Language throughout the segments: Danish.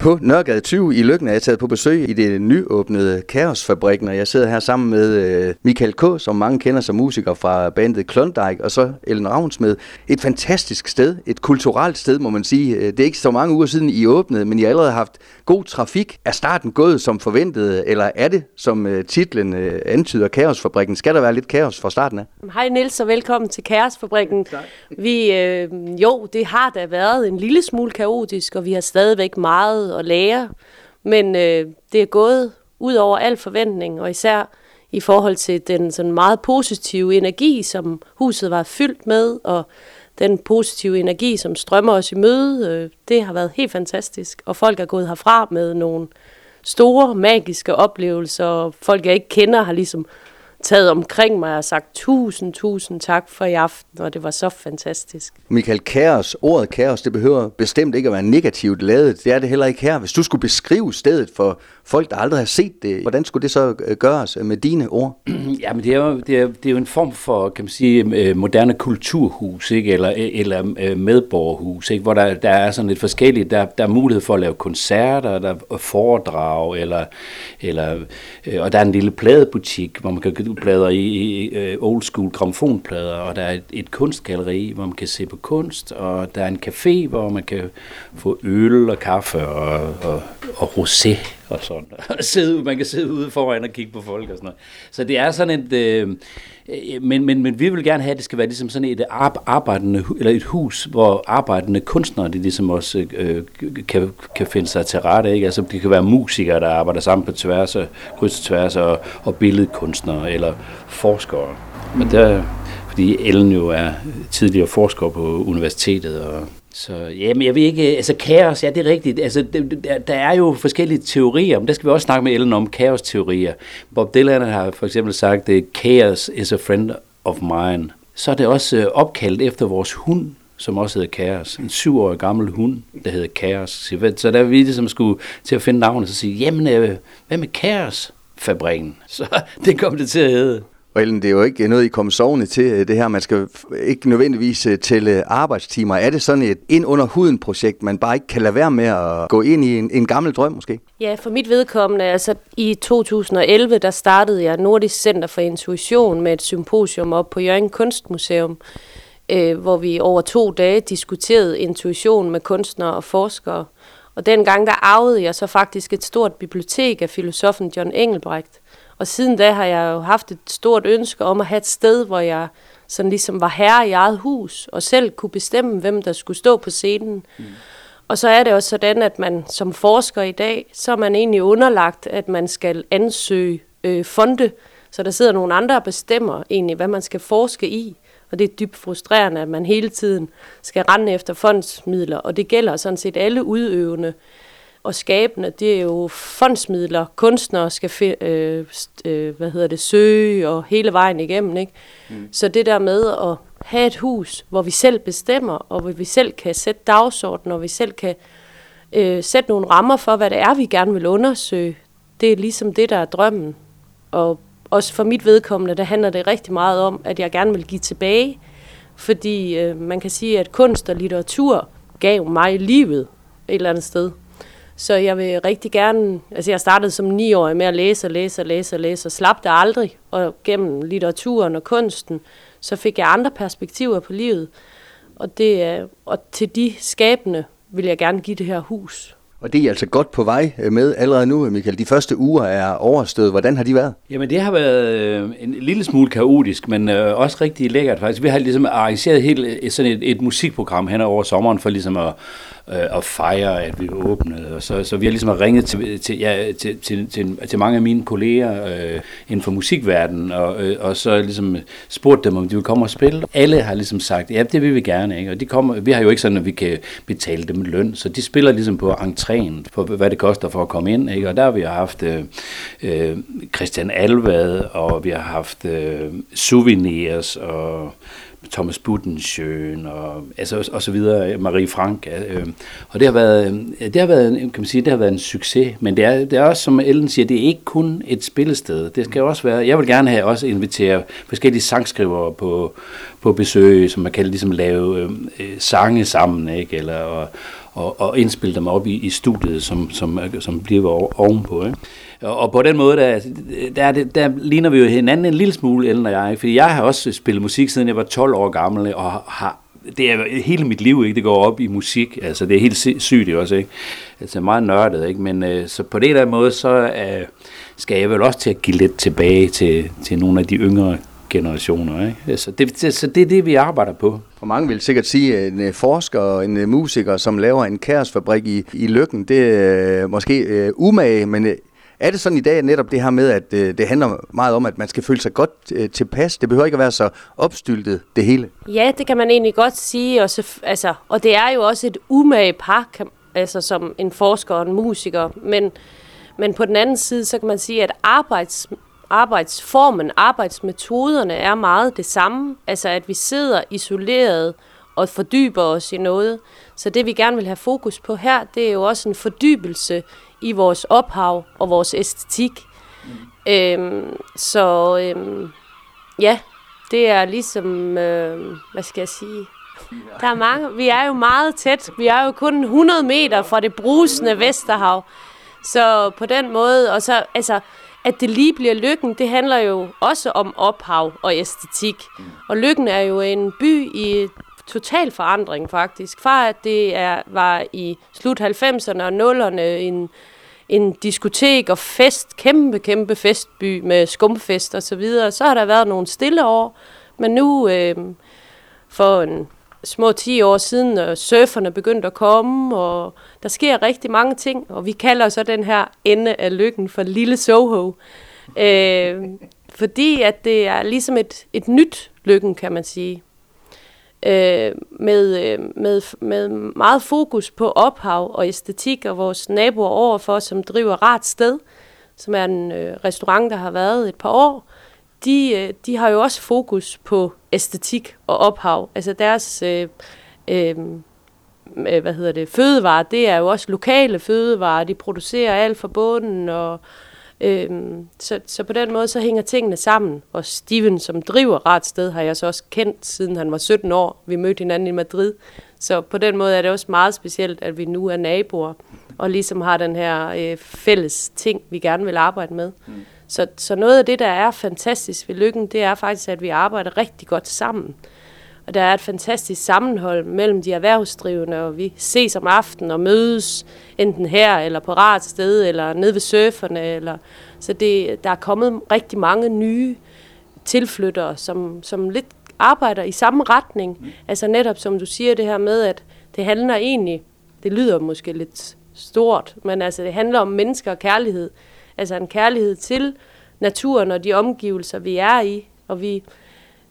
På Nørregade 20 i Lykken er jeg taget på besøg i det nyåbnede Kaosfabrikken, og jeg sidder her sammen med øh, Michael K., som mange kender som musiker fra bandet Klondike, og så Ellen Ravnsmed. Et fantastisk sted, et kulturelt sted, må man sige. Øh, det er ikke så mange uger siden, I åbnede, men I har allerede haft god trafik. Er starten gået som forventet, eller er det, som øh, titlen antyder, Kaosfabrikken? Skal der være lidt kaos fra starten af? Hej Niels, og velkommen til Kaosfabrikken. Vi, øh, jo, det har da været en lille smule kaotisk, og vi har stadigvæk meget at lære, men øh, det er gået ud over al forventning, og især i forhold til den sådan meget positive energi, som huset var fyldt med, og den positive energi, som strømmer os i møde, øh, det har været helt fantastisk. Og folk er gået herfra med nogle store magiske oplevelser, og folk jeg ikke kender har ligesom taget omkring mig og sagt tusind, tusind tak for i aften, og det var så fantastisk. Michael, kaos, ordet kaos, det behøver bestemt ikke at være negativt lavet. Det er det heller ikke her. Hvis du skulle beskrive stedet for folk, der aldrig har set det, hvordan skulle det så øh, gøres øh, med dine ord? Ja, men det er jo, det er, det er jo en form for, kan man sige, øh, moderne kulturhus, ikke? eller, eller medborgerhus, ikke? hvor der, der er sådan lidt forskelligt. Der, der er mulighed for at lave koncerter, der er foredrag, eller, eller, og der er en lille pladebutik, hvor man kan bladre i, i old school gramofonplader, og der er et, et kunstgalleri, hvor man kan se på kunst, og der er en café, hvor man kan få øl og kaffe og, og, og rosé og sådan. sidde, man kan sidde ude foran og kigge på folk og sådan noget. Så det er sådan et... Øh, øh men, men, men vi vil gerne have, at det skal være ligesom sådan et arbejdende, eller et hus, hvor arbejdende kunstnere, de ligesom også øh, kan, kan finde sig til rette. Ikke? Altså, det kan være musikere, der arbejder sammen på tværs, og, kryds tværs, og, og billedkunstnere, eller forskere. Mm. Og der, fordi Ellen jo er tidligere forsker på universitetet, og så jamen, jeg ved ikke, altså kaos, ja det er rigtigt, altså der, der er jo forskellige teorier, men der skal vi også snakke med Ellen om kaosteorier. Bob Dylan har for eksempel sagt, chaos is a friend of mine. Så er det også øh, opkaldt efter vores hund, som også hedder Kaos. En syvårig gammel hund, der hedder Kaos. Så der er vi ligesom skulle til at finde navnet og sige, jamen, øh, hvad med Kaos? fabrikken. Så det kom det til at hedde. Og Ellen, det er jo ikke noget, I kommer sovende til øh, det her. Man skal ikke nødvendigvis øh, tælle arbejdstimer. Er det sådan et ind under huden projekt, man bare ikke kan lade være med at gå ind i en, en gammel drøm måske? Ja, for mit vedkommende, altså i 2011, der startede jeg Nordisk Center for Intuition med et symposium op på Jørgen Kunstmuseum, øh, hvor vi over to dage diskuterede intuition med kunstnere og forskere. Og dengang der arvede jeg så faktisk et stort bibliotek af filosofen John Engelbrecht. Og siden da har jeg jo haft et stort ønske om at have et sted, hvor jeg sådan ligesom var herre i eget hus, og selv kunne bestemme, hvem der skulle stå på scenen. Mm. Og så er det også sådan, at man som forsker i dag, så er man egentlig underlagt, at man skal ansøge øh, fonde, så der sidder nogle andre og bestemmer egentlig, hvad man skal forske i. Og det er dybt frustrerende, at man hele tiden skal rende efter fondsmidler, og det gælder sådan set alle udøvende og skabende, det er jo fondsmidler, kunstnere skal fi- øh, øh, hvad hedder det, søge og hele vejen igennem. Ikke? Mm. Så det der med at have et hus, hvor vi selv bestemmer, og hvor vi selv kan sætte dagsordenen, og vi selv kan øh, sætte nogle rammer for, hvad det er, vi gerne vil undersøge, det er ligesom det, der er drømmen. Og også for mit vedkommende, der handler det rigtig meget om, at jeg gerne vil give tilbage, fordi øh, man kan sige, at kunst og litteratur gav mig livet et eller andet sted. Så jeg vil rigtig gerne, altså jeg startede som 9-årig med at læse og læse og læse og læse, og slap det aldrig. Og gennem litteraturen og kunsten, så fik jeg andre perspektiver på livet. Og, det, og til de skabende vil jeg gerne give det her hus. Og det er altså godt på vej øh, med allerede nu, Michael. De første uger er overstået. Hvordan har de været? Jamen det har været øh, en lille smule kaotisk, men øh, også rigtig lækkert faktisk. Vi har ligesom arrangeret helt sådan et, et musikprogram hen over sommeren for ligesom at, øh, og fejre, at vi åbnede. Og så, så vi har ligesom ringet til, til, ja, til, til, til, til mange af mine kolleger øh, inden for musikverdenen, og, øh, og så ligesom spurgt dem, om de vil komme og spille. Alle har ligesom sagt, ja, det vil vi gerne. Ikke? Og de kommer, vi har jo ikke sådan, at vi kan betale dem løn, så de spiller ligesom på entréen, på hvad det koster for at komme ind. Ikke? Og der har vi haft øh, øh Christian Alvad, og vi har haft øh, Souvenirs, og Thomas Buttensjøen og, altså, og så videre, Marie Frank. Øh, og det har, været, øh, det har været, kan man sige, det har været en succes, men det er, det er også, som Ellen siger, det er ikke kun et spillested. Det skal også være, jeg vil gerne have også invitere forskellige sangskrivere på, på besøg, som man kan ligesom lave øh, øh sange sammen, ikke? Eller, og, og, og indspille dem op i, i studiet, som, som, øh, som bliver ovenpå. Ikke? Og, på den måde, der, der, der, der ligner vi jo hinanden en lille smule, Ellen og jeg. Fordi jeg har også spillet musik, siden jeg var 12 år gammel, og har det er hele mit liv, ikke? Det går op i musik. Altså, det er helt sygt det også, ikke? Altså, meget nørdet, ikke? Men øh, så på det der måde, så øh, skal jeg vel også til at give lidt tilbage til, til nogle af de yngre generationer. Ikke? Altså, det, det, så det er det, vi arbejder på. Og mange vil sikkert sige, at en øh, forsker og en øh, musiker, som laver en kaosfabrik i, i Lykken, det er øh, måske øh, umage, men er det sådan i dag netop det her med, at øh, det handler meget om, at man skal føle sig godt øh, tilpas? Det behøver ikke at være så opstyltet, det hele. Ja, det kan man egentlig godt sige. Og, så, altså, og det er jo også et umage par, kan, altså som en forsker og en musiker. Men, men på den anden side, så kan man sige, at arbejds, arbejdsformen, arbejdsmetoderne er meget det samme. Altså at vi sidder isoleret og fordyber os i noget. Så det vi gerne vil have fokus på her, det er jo også en fordybelse i vores ophav og vores æstetik. Mm. Øhm, så øhm, ja, det er ligesom, øh, hvad skal jeg sige, der er mange, vi er jo meget tæt, vi er jo kun 100 meter fra det brusende Vesterhav, så på den måde, og så, altså, at det lige bliver lykken, det handler jo også om ophav og æstetik. Mm. Og lykken er jo en by i total forandring faktisk. Fra at det er, var i slut 90'erne og 0'erne en, en diskotek og fest, kæmpe, kæmpe festby med skumfest og så videre, så har der været nogle stille år. Men nu, øh, for en små 10 år siden, og surferne begyndte at komme, og der sker rigtig mange ting, og vi kalder så den her ende af lykken for Lille Soho. Øh, fordi at det er ligesom et, et nyt lykken, kan man sige øh, med, øh, med, med meget fokus på ophav og æstetik, og vores naboer overfor, som driver Rart Sted, som er en øh, restaurant, der har været et par år, de, øh, de har jo også fokus på æstetik og ophav. Altså deres øh, øh, øh hvad hedder det, fødevarer, det er jo også lokale fødevarer. De producerer alt fra bunden og Øhm, så, så på den måde så hænger tingene sammen. Og Steven, som driver Ret Sted, har jeg så også kendt, siden han var 17 år. Vi mødte hinanden i Madrid. Så på den måde er det også meget specielt, at vi nu er naboer, og ligesom har den her øh, fælles ting, vi gerne vil arbejde med. Mm. Så, så noget af det, der er fantastisk ved Lykken, det er faktisk, at vi arbejder rigtig godt sammen. Og der er et fantastisk sammenhold mellem de erhvervsdrivende, og vi ses om aftenen og mødes enten her eller på rart sted, eller nede ved surferne. Eller, så det, der er kommet rigtig mange nye tilflyttere, som, som lidt arbejder i samme retning. Mm. Altså netop som du siger det her med, at det handler egentlig, det lyder måske lidt stort, men altså det handler om mennesker og kærlighed. Altså en kærlighed til naturen og de omgivelser, vi er i. Og vi,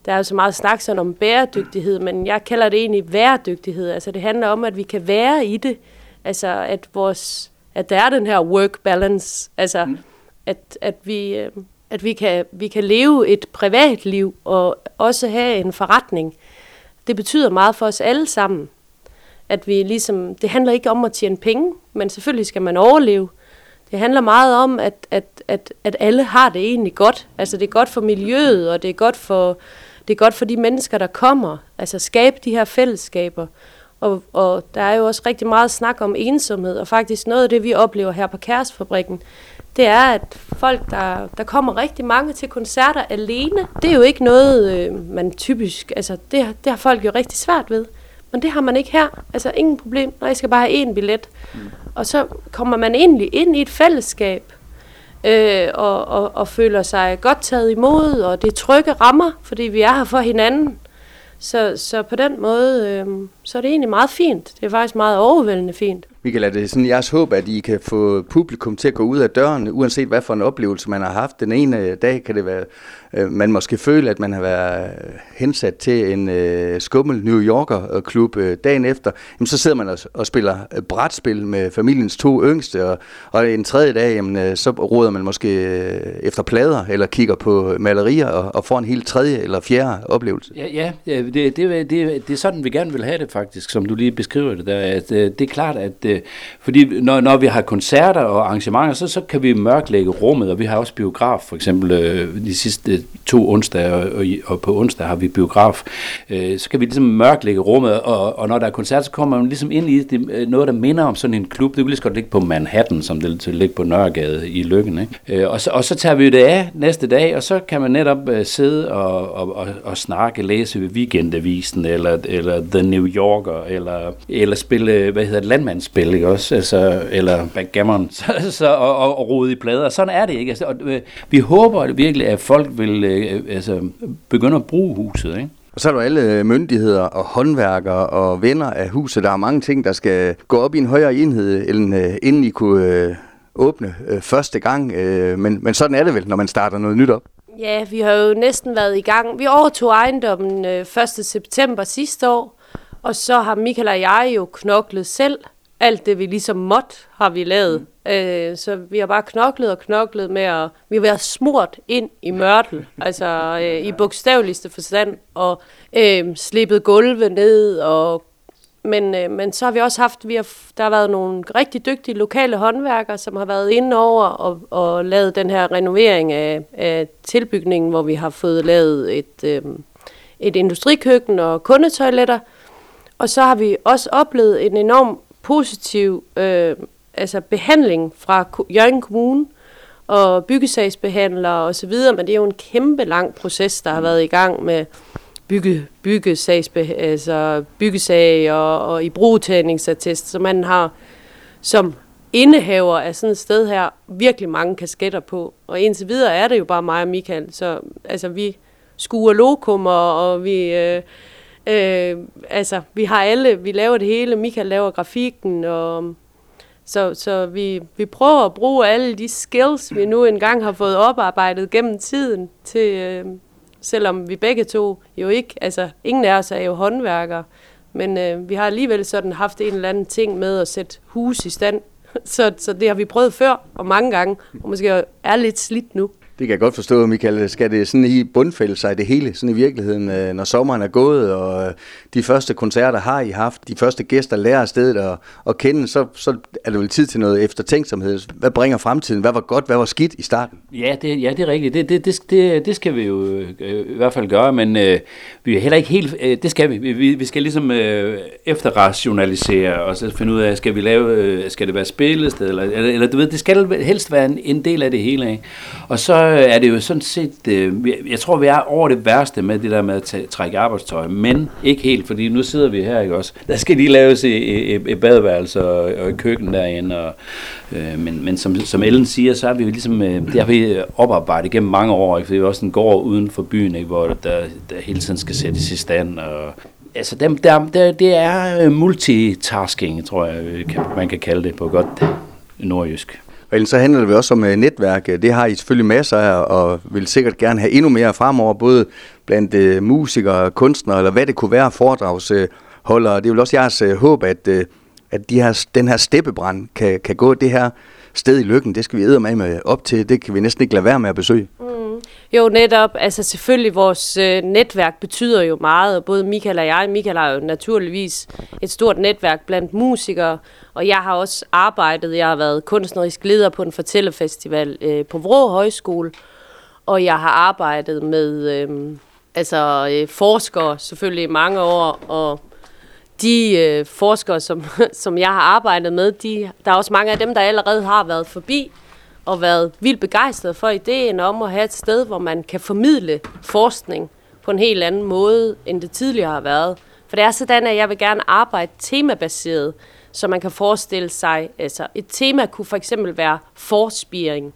der er jo så meget snak sådan om bæredygtighed, men jeg kalder det egentlig væredygtighed. Altså det handler om, at vi kan være i det. Altså at, vores, at der er den her work balance. Altså mm. at, at, vi, øh, at vi, kan, vi kan leve et privatliv og også have en forretning. Det betyder meget for os alle sammen. At vi ligesom, det handler ikke om at tjene penge, men selvfølgelig skal man overleve. Det handler meget om, at, at, at, at alle har det egentlig godt. Altså det er godt for miljøet, og det er godt for, det er godt for de mennesker, der kommer. Altså skabe de her fællesskaber. Og, og der er jo også rigtig meget snak om ensomhed, og faktisk noget af det, vi oplever her på Kærestfabrikken, det er, at folk, der, der kommer rigtig mange til koncerter alene, det er jo ikke noget, øh, man typisk, altså det, det har folk jo rigtig svært ved. Men det har man ikke her. Altså ingen problem. når jeg skal bare have én billet. Mm. Og så kommer man egentlig ind i et fællesskab, øh, og, og, og føler sig godt taget imod, og det er trygge rammer, fordi vi er her for hinanden. Så, så på den måde, øh, så er det egentlig meget fint. Det er faktisk meget overvældende fint. Michael, er det sådan jeres håb, at I kan få publikum til at gå ud af døren, uanset hvad for en oplevelse man har haft? Den ene øh, dag kan det være, øh, man måske føle, at man har været øh, hensat til en øh, skummel New Yorker-klub øh, øh, dagen efter. Jamen, så sidder man og, og spiller øh, brætspil med familiens to yngste, og, og en tredje dag, jamen, øh, så råder man måske øh, efter plader, eller kigger på malerier, og, og får en helt tredje eller fjerde oplevelse. Ja, ja det, det, det, det, er sådan, vi gerne vil have det faktisk, som du lige beskriver det der. At, øh, det er klart, at øh, fordi når, når vi har koncerter og arrangementer, så, så kan vi mørklægge rummet, og vi har også biograf, for eksempel øh, de sidste to onsdage, og, og, på onsdag har vi biograf. Øh, så kan vi ligesom mørklægge rummet, og, og når der er koncert, så kommer man ligesom ind i det, øh, noget, der minder om sådan en klub. Det vil lige så godt ligge på Manhattan, som det ligger ligge på Nørregade i Lykken. Ikke? Øh, og, så, og så tager vi det af næste dag, og så kan man netop øh, sidde og, og, og, og snakke, læse ved Weekendavisen, eller, eller The New Yorker, eller, eller spille, hvad hedder det, landmandsspil, ikke også? Altså, eller backgammon, så, så, og, og, og rode i plader. Sådan er det ikke. Altså, og, øh, vi håber virkelig, at folk vil øh, altså, begynde at bruge huset, ikke? Og så er der alle myndigheder og håndværkere og venner af huset. Der er mange ting, der skal gå op i en højere enhed, end øh, inden I kunne øh, åbne øh, første gang. Øh, men, men sådan er det vel, når man starter noget nyt op. Ja, vi har jo næsten været i gang. Vi overtog ejendommen øh, 1. september sidste år, og så har Michael og jeg jo knoklet selv. Alt det, vi ligesom måtte, har vi lavet. Øh, så vi har bare knoklet og knoklet med at... Vi har været smurt ind i mørtel, altså øh, i bogstaveligste forstand, og øh, slippet gulve ned og men, øh, men så har vi også haft, vi har, der har været nogle rigtig dygtige lokale håndværkere, som har været inde over og, og lavet den her renovering af, af tilbygningen, hvor vi har fået lavet et, øh, et industrikøkken og kundetoiletter. Og så har vi også oplevet en enorm positiv øh, altså behandling fra Jørgen Kommune og byggesagsbehandlere osv., men det er jo en kæmpe lang proces, der har været i gang med bygge, byggesagsbe, altså byggesag og, og i brugtagningsattest, så man har som indehaver af sådan et sted her virkelig mange kasketter på. Og indtil videre er det jo bare mig og Michael, så altså vi skuer lokummer, og vi... Øh, øh, altså, vi har alle, vi laver det hele, Michael laver grafikken, og så, så vi, vi prøver at bruge alle de skills, vi nu engang har fået oparbejdet gennem tiden, til, øh, selvom vi begge to jo ikke, altså ingen af os er jo håndværkere, men øh, vi har alligevel sådan haft en eller anden ting med at sætte hus i stand. Så, så det har vi prøvet før, og mange gange, og måske er lidt slidt nu. Det kan jeg godt forstå, Michael. Skal det sådan i bundfælde sig det hele, sådan i virkeligheden, øh, når sommeren er gået, og øh, de første koncerter har I haft, de første gæster lærer stedet at, at kende, så, så er det vel tid til noget eftertænksomhed. Hvad bringer fremtiden? Hvad var godt, hvad var skidt i starten? Ja, det, ja, det er rigtigt. Det, det, det, det, det skal vi jo øh, i hvert fald gøre, men øh, vi er heller ikke helt... Øh, det skal vi. Vi, vi skal ligesom øh, efterrationalisere, og så finde ud af, skal vi lave... Øh, skal det være spillested, eller, eller, eller du ved, det skal helst være en, en del af det hele, ikke? Og så er det jo sådan set, øh, jeg tror vi er over det værste med det der med at trække arbejdstøj, men ikke helt, fordi nu sidder vi her, ikke også? Der skal lige laves et, et, et badeværelse og, og et køkken derinde, og, øh, men, men som, som Ellen siger, så er vi jo ligesom, øh, det har vi oparbejdet gennem mange år, ikke? for vi er også en gård uden for byen, ikke? hvor der, der hele tiden skal sættes i stand, og altså dem, der, der, det er øh, multitasking, tror jeg, øh, man kan kalde det på godt nordjysk. Og så handler det også om øh, netværk. Det har I selvfølgelig masser af, og vil sikkert gerne have endnu mere fremover, både blandt øh, musikere, kunstnere, eller hvad det kunne være, foredragsholdere. Det er vel også jeres øh, håb, at, at de her, den her steppebrand kan, kan gå det her sted i lykken. Det skal vi æde med op til. Det kan vi næsten ikke lade være med at besøge. Mm. Jo, netop. Altså selvfølgelig, vores øh, netværk betyder jo meget, og både Michael og jeg, Michael har jo naturligvis et stort netværk blandt musikere, og jeg har også arbejdet, jeg har været kunstnerisk leder på en fortællefestival øh, på Vrå Højskole, og jeg har arbejdet med øh, altså, øh, forskere selvfølgelig i mange år, og de øh, forskere, som, som jeg har arbejdet med, de, der er også mange af dem, der allerede har været forbi, og været vildt begejstret for ideen om at have et sted, hvor man kan formidle forskning på en helt anden måde, end det tidligere har været. For det er sådan, at jeg vil gerne arbejde temabaseret, så man kan forestille sig, altså et tema kunne for eksempel være forspiring.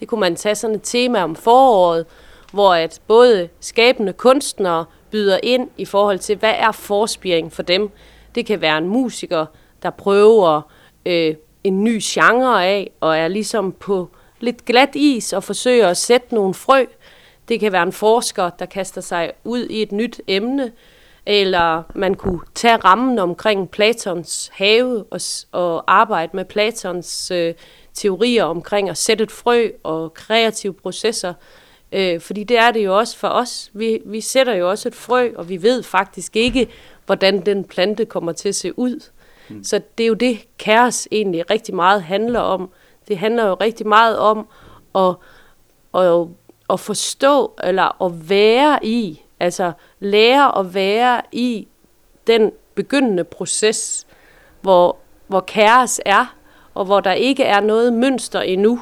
Det kunne man tage sådan et tema om foråret, hvor at både skabende kunstnere byder ind i forhold til, hvad er forspiring for dem. Det kan være en musiker, der prøver øh, en ny genre af, og er ligesom på lidt glat is og forsøger at sætte nogle frø. Det kan være en forsker, der kaster sig ud i et nyt emne, eller man kunne tage rammen omkring Platons have og, og arbejde med Platons øh, teorier omkring at sætte et frø og kreative processer. Øh, fordi det er det jo også for os. Vi, vi sætter jo også et frø, og vi ved faktisk ikke, hvordan den plante kommer til at se ud. Mm. Så det er jo det, kaos egentlig rigtig meget handler om. Det handler jo rigtig meget om at, at, at forstå eller at være i, altså lære at være i den begyndende proces, hvor, hvor kaos er, og hvor der ikke er noget mønster endnu.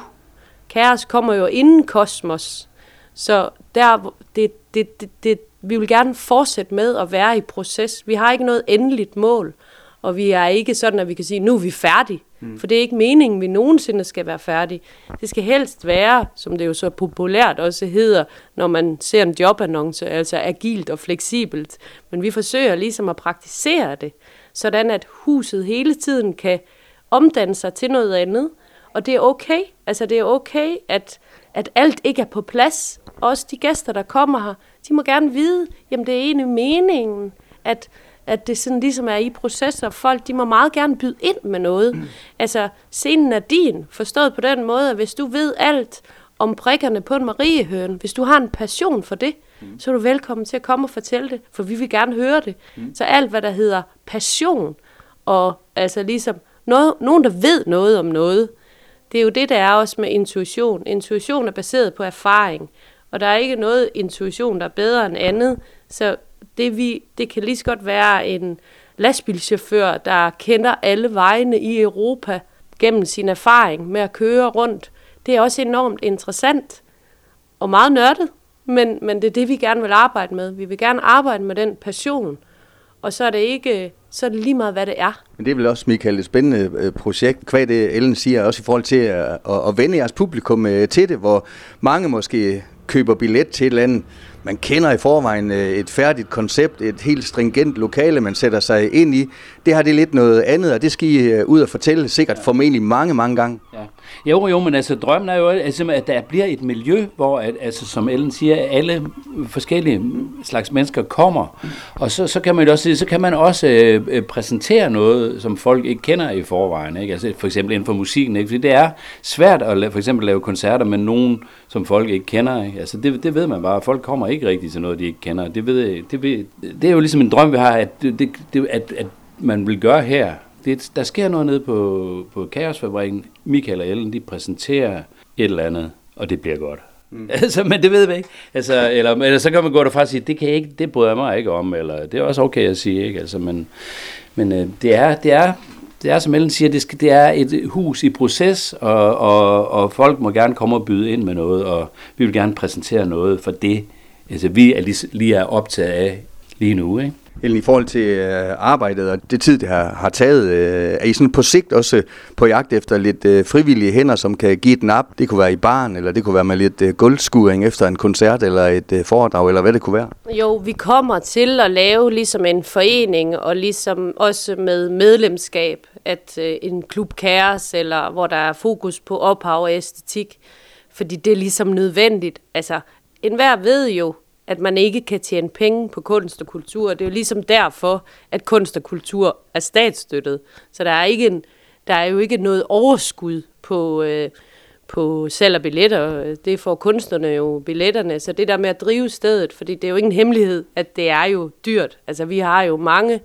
Kaos kommer jo inden kosmos, så der, det, det, det, det, vi vil gerne fortsætte med at være i proces. Vi har ikke noget endeligt mål, og vi er ikke sådan, at vi kan sige, nu er vi færdige. Mm. For det er ikke meningen, vi nogensinde skal være færdige. Det skal helst være, som det jo så populært også hedder, når man ser en jobannonce, altså agilt og fleksibelt. Men vi forsøger ligesom at praktisere det, sådan at huset hele tiden kan omdanne sig til noget andet. Og det er okay. Altså det er okay, at, at alt ikke er på plads. Også de gæster, der kommer her, de må gerne vide, jamen det er egentlig meningen, at, at det sådan ligesom er i processer. Folk, de må meget gerne byde ind med noget. Mm. Altså, scenen er din, forstået på den måde, at hvis du ved alt om prikkerne på en mariehøn, hvis du har en passion for det, mm. så er du velkommen til at komme og fortælle det, for vi vil gerne høre det. Mm. Så alt, hvad der hedder passion, og altså ligesom noget, nogen, der ved noget om noget, det er jo det, der er også med intuition. Intuition er baseret på erfaring, og der er ikke noget intuition, der er bedre end andet. Så det, vi, det kan lige så godt være en lastbilchauffør, der kender alle vejene i Europa gennem sin erfaring med at køre rundt. Det er også enormt interessant og meget nørdet, men, men det er det, vi gerne vil arbejde med. Vi vil gerne arbejde med den passion, og så er det ikke så er det lige meget, hvad det er. Men det er vel også, Michael, et spændende øh, projekt, hvad det Ellen siger, også i forhold til at, at, at vende jeres publikum øh, til det, hvor mange måske køber billet til et eller andet man kender i forvejen øh, et færdigt koncept, et helt stringent lokale, man sætter sig ind i. Det har det lidt noget andet, og det skal I øh, ud og fortælle sikkert formentlig mange, mange gange. Ja. Jo, jo, men altså drømmen er jo, altså, at der bliver et miljø, hvor, at, altså, som Ellen siger, alle forskellige slags mennesker kommer, og så, så kan man jo også, så kan man også øh, præsentere noget, som folk ikke kender i forvejen, ikke? Altså, for eksempel inden for musikken, ikke? fordi det er svært at lave, for eksempel lave koncerter med nogen, som folk ikke kender. Ikke? Altså, det, det ved man bare, folk kommer ikke rigtig til noget, de ikke kender. Det, ved, det, ved, det er jo ligesom en drøm, vi har, at, det, det, at, at man vil gøre her, det, der sker noget nede på, på Kaosfabrikken. Michael og Ellen, de præsenterer et eller andet, og det bliver godt. Mm. altså, men det ved vi ikke. Altså, eller, eller så kan man gå derfra og sige, det kan jeg ikke, det bryder jeg mig ikke om, eller det er også okay at sige, ikke? Altså, men, men øh, det, er, det, er, det er, som Ellen siger, det, skal, det er et hus i proces, og, og, og folk må gerne komme og byde ind med noget, og vi vil gerne præsentere noget for det, altså, vi er lige, lige er optaget af lige nu. Ikke? Ellen, i forhold til øh, arbejdet og det tid, det har, har taget, øh, er I sådan på sigt også på jagt efter lidt øh, frivillige hænder, som kan give et nap? Det kunne være i barn, eller det kunne være med lidt øh, guldskuring efter en koncert, eller et øh, foredrag, eller hvad det kunne være? Jo, vi kommer til at lave ligesom en forening, og ligesom også med medlemskab, at øh, en klub kæres, eller hvor der er fokus på ophav og æstetik, fordi det er ligesom nødvendigt. Altså, enhver ved jo, at man ikke kan tjene penge på kunst og kultur. Det er jo ligesom derfor, at kunst og kultur er statsstøttet. Så der er, ikke en, der er jo ikke noget overskud på, øh, på salg af billetter. Det får kunstnerne jo billetterne. Så det der med at drive stedet, fordi det er jo ikke en hemmelighed, at det er jo dyrt. Altså vi har jo mange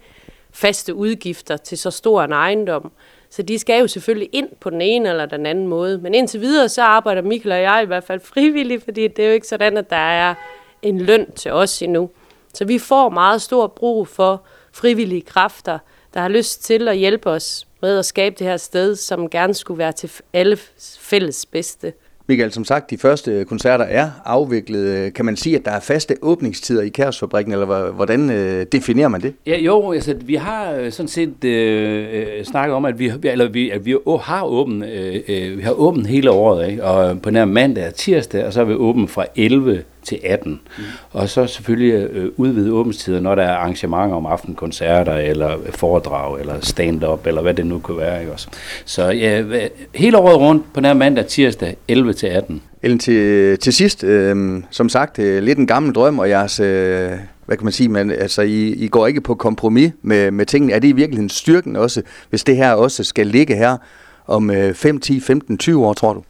faste udgifter til så stor en ejendom. Så de skal jo selvfølgelig ind på den ene eller den anden måde. Men indtil videre, så arbejder Michael og jeg i hvert fald frivilligt, fordi det er jo ikke sådan, at der er en løn til os endnu. Så vi får meget stor brug for frivillige kræfter, der har lyst til at hjælpe os med at skabe det her sted, som gerne skulle være til alle fælles bedste. Michael, som sagt, de første koncerter er afviklet. Kan man sige, at der er faste åbningstider i Kærsfabrikken, eller hvordan øh, definerer man det? Ja, jo, altså, vi har øh, sådan set øh, øh, snakket om, at vi, eller vi, at vi har åben, øh, øh, vi har åbent hele året, ikke? og på den her mandag og tirsdag, og så er vi åben fra 11 til 18. Mm. Og så selvfølgelig øh, udvide åbningstider, når der er arrangementer om aftenkoncerter, eller foredrag, eller stand-up, eller hvad det nu kunne være. Ikke også? Så ja, hele året rundt på den her mandag tirsdag, 11 til 18. Ellen, til, øh, til sidst, øh, som sagt, øh, lidt en gammel drøm, og jeres, øh, hvad kan man sige, men, altså, I, I går ikke på kompromis med, med tingene. Er det i virkeligheden styrken også, hvis det her også skal ligge her om øh, 5, 10, 15, 20 år, tror du?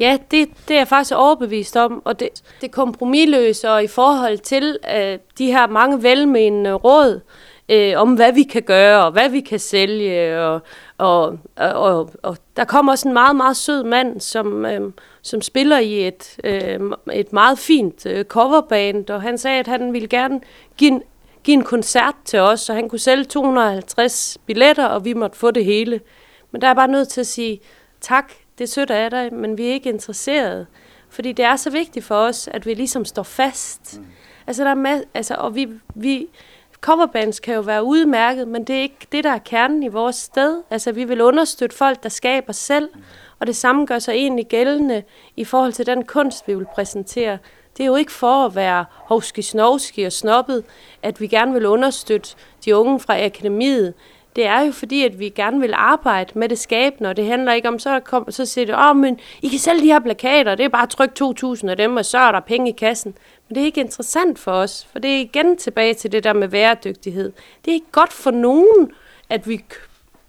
Ja, det, det er jeg faktisk overbevist om, og det, det kompromilløse og i forhold til øh, de her mange velmenende råd, øh, om hvad vi kan gøre, og hvad vi kan sælge, og, og, og, og der kommer også en meget, meget sød mand, som, øh, som spiller i et, øh, et meget fint øh, coverband, og han sagde, at han ville gerne give en, give en koncert til os, så han kunne sælge 250 billetter, og vi måtte få det hele. Men der er bare nødt til at sige, tak, det er sødt af dig, men vi er ikke interesserede. Fordi det er så vigtigt for os, at vi ligesom står fast. Mm. Altså, der er altså, og vi, vi, coverbands kan jo være udmærket, men det er ikke det, der er kernen i vores sted. Altså, vi vil understøtte folk, der skaber selv, og det samme gør sig egentlig gældende i forhold til den kunst, vi vil præsentere. Det er jo ikke for at være hovski snovski og snobbet, at vi gerne vil understøtte de unge fra akademiet. Det er jo fordi, at vi gerne vil arbejde med det skabende, og det handler ikke om, så, kom, så siger det, åh, oh, men I kan sælge de her plakater, det er bare tryk 2.000 af dem, og så er der penge i kassen. Men det er ikke interessant for os, for det er igen tilbage til det der med væredygtighed. Det er ikke godt for nogen, at vi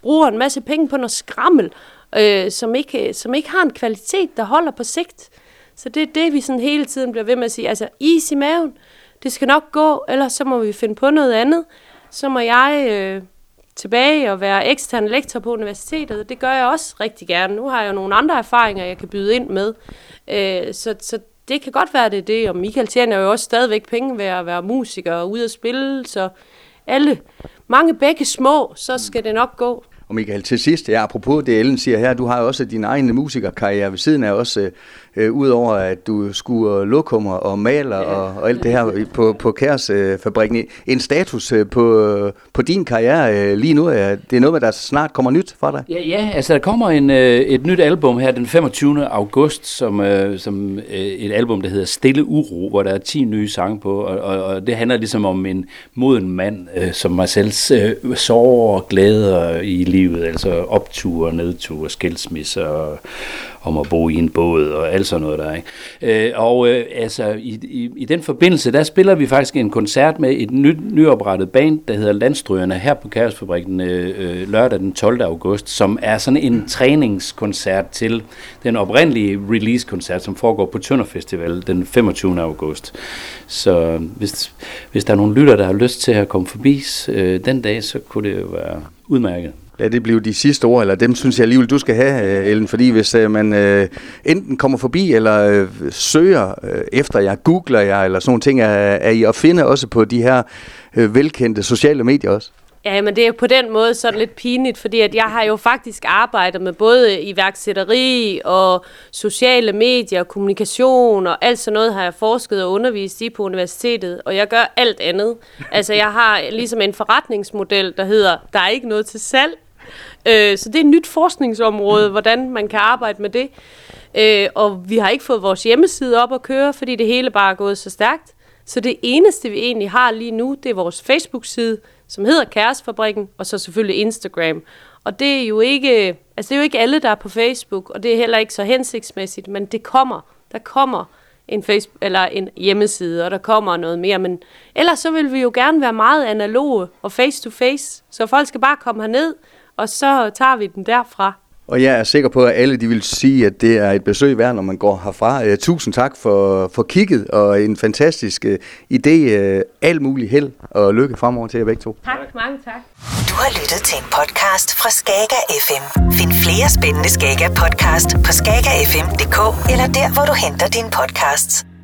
bruger en masse penge på noget skrammel, øh, som, ikke, som ikke har en kvalitet, der holder på sigt. Så det er det, vi sådan hele tiden bliver ved med at sige, altså is i maven, det skal nok gå, ellers så må vi finde på noget andet. Så må jeg øh, tilbage og være ekstern lektor på universitetet. Det gør jeg også rigtig gerne. Nu har jeg jo nogle andre erfaringer, jeg kan byde ind med. Øh, så, så det kan godt være, det er det, og Michael tjener jo også stadigvæk penge ved at være musiker og ude at spille, så alle, mange begge små, så skal det nok gå. Og Michael, til sidst, ja, apropos det Ellen siger her, du har jo også din egen musikerkarriere ved siden af også, øh, øh, udover at du skulle lokummer og maler ja. og, og alt det her på, på Kærsfabrikken. Øh, en status øh, på, på din karriere øh, lige nu, er det er noget, der snart kommer nyt for dig? Ja, ja altså der kommer en, øh, et nyt album her den 25. august, som, øh, som øh, et album, der hedder Stille Uro, hvor der er 10 nye sange på, og, og, og det handler ligesom om en moden mand, øh, som mig selv øh, sover og glæder i livet, altså opture, nedture, skilsmisser og, om at bo i en båd og alt sådan noget der. Ikke? Øh, og øh, altså, i, i, i den forbindelse, der spiller vi faktisk en koncert med et nyt, nyoprettet band, der hedder Landstrygerne, her på Kaosfabrikken øh, øh, lørdag den 12. august, som er sådan en træningskoncert til den oprindelige release-koncert, som foregår på Tønder Festival den 25. august. Så hvis, hvis der er nogle lytter, der har lyst til at komme forbi øh, den dag, så kunne det jo være udmærket lad det blive de sidste ord, eller dem synes jeg alligevel, du skal have, øh, Ellen, fordi hvis uh, man øh, enten kommer forbi, eller øh, søger øh, efter jer, googler jer, eller sådan nogle ting, er, er I at finde også på de her øh, velkendte sociale medier også? Ja, men det er på den måde sådan lidt pinligt, fordi at jeg har jo faktisk arbejdet med både iværksætteri og sociale medier, kommunikation og alt sådan noget har jeg forsket og undervist i på universitetet, og jeg gør alt andet. Altså jeg har ligesom en forretningsmodel, der hedder, der er ikke noget til salg, Øh, så det er et nyt forskningsområde, hvordan man kan arbejde med det. Øh, og vi har ikke fået vores hjemmeside op at køre, fordi det hele bare er gået så stærkt. Så det eneste, vi egentlig har lige nu, det er vores Facebook-side, som hedder Kæresfabrikken, og så selvfølgelig Instagram. Og det er jo ikke, altså det er jo ikke alle, der er på Facebook, og det er heller ikke så hensigtsmæssigt, men det kommer. Der kommer en, Facebook, eller en hjemmeside, og der kommer noget mere. Men ellers så vil vi jo gerne være meget analoge og face-to-face, så folk skal bare komme herned, og så tager vi den derfra. Og jeg er sikker på, at alle de vil sige, at det er et besøg værd, når man går herfra. Uh, tusind tak for, for kigget, og en fantastisk uh, idé. Uh, alt muligt held og lykke fremover til jer begge to. Tak, mange tak. Du har lyttet til en podcast fra Skager FM. Find flere spændende Skager podcast på skagerfm.dk eller der, hvor du henter dine podcasts.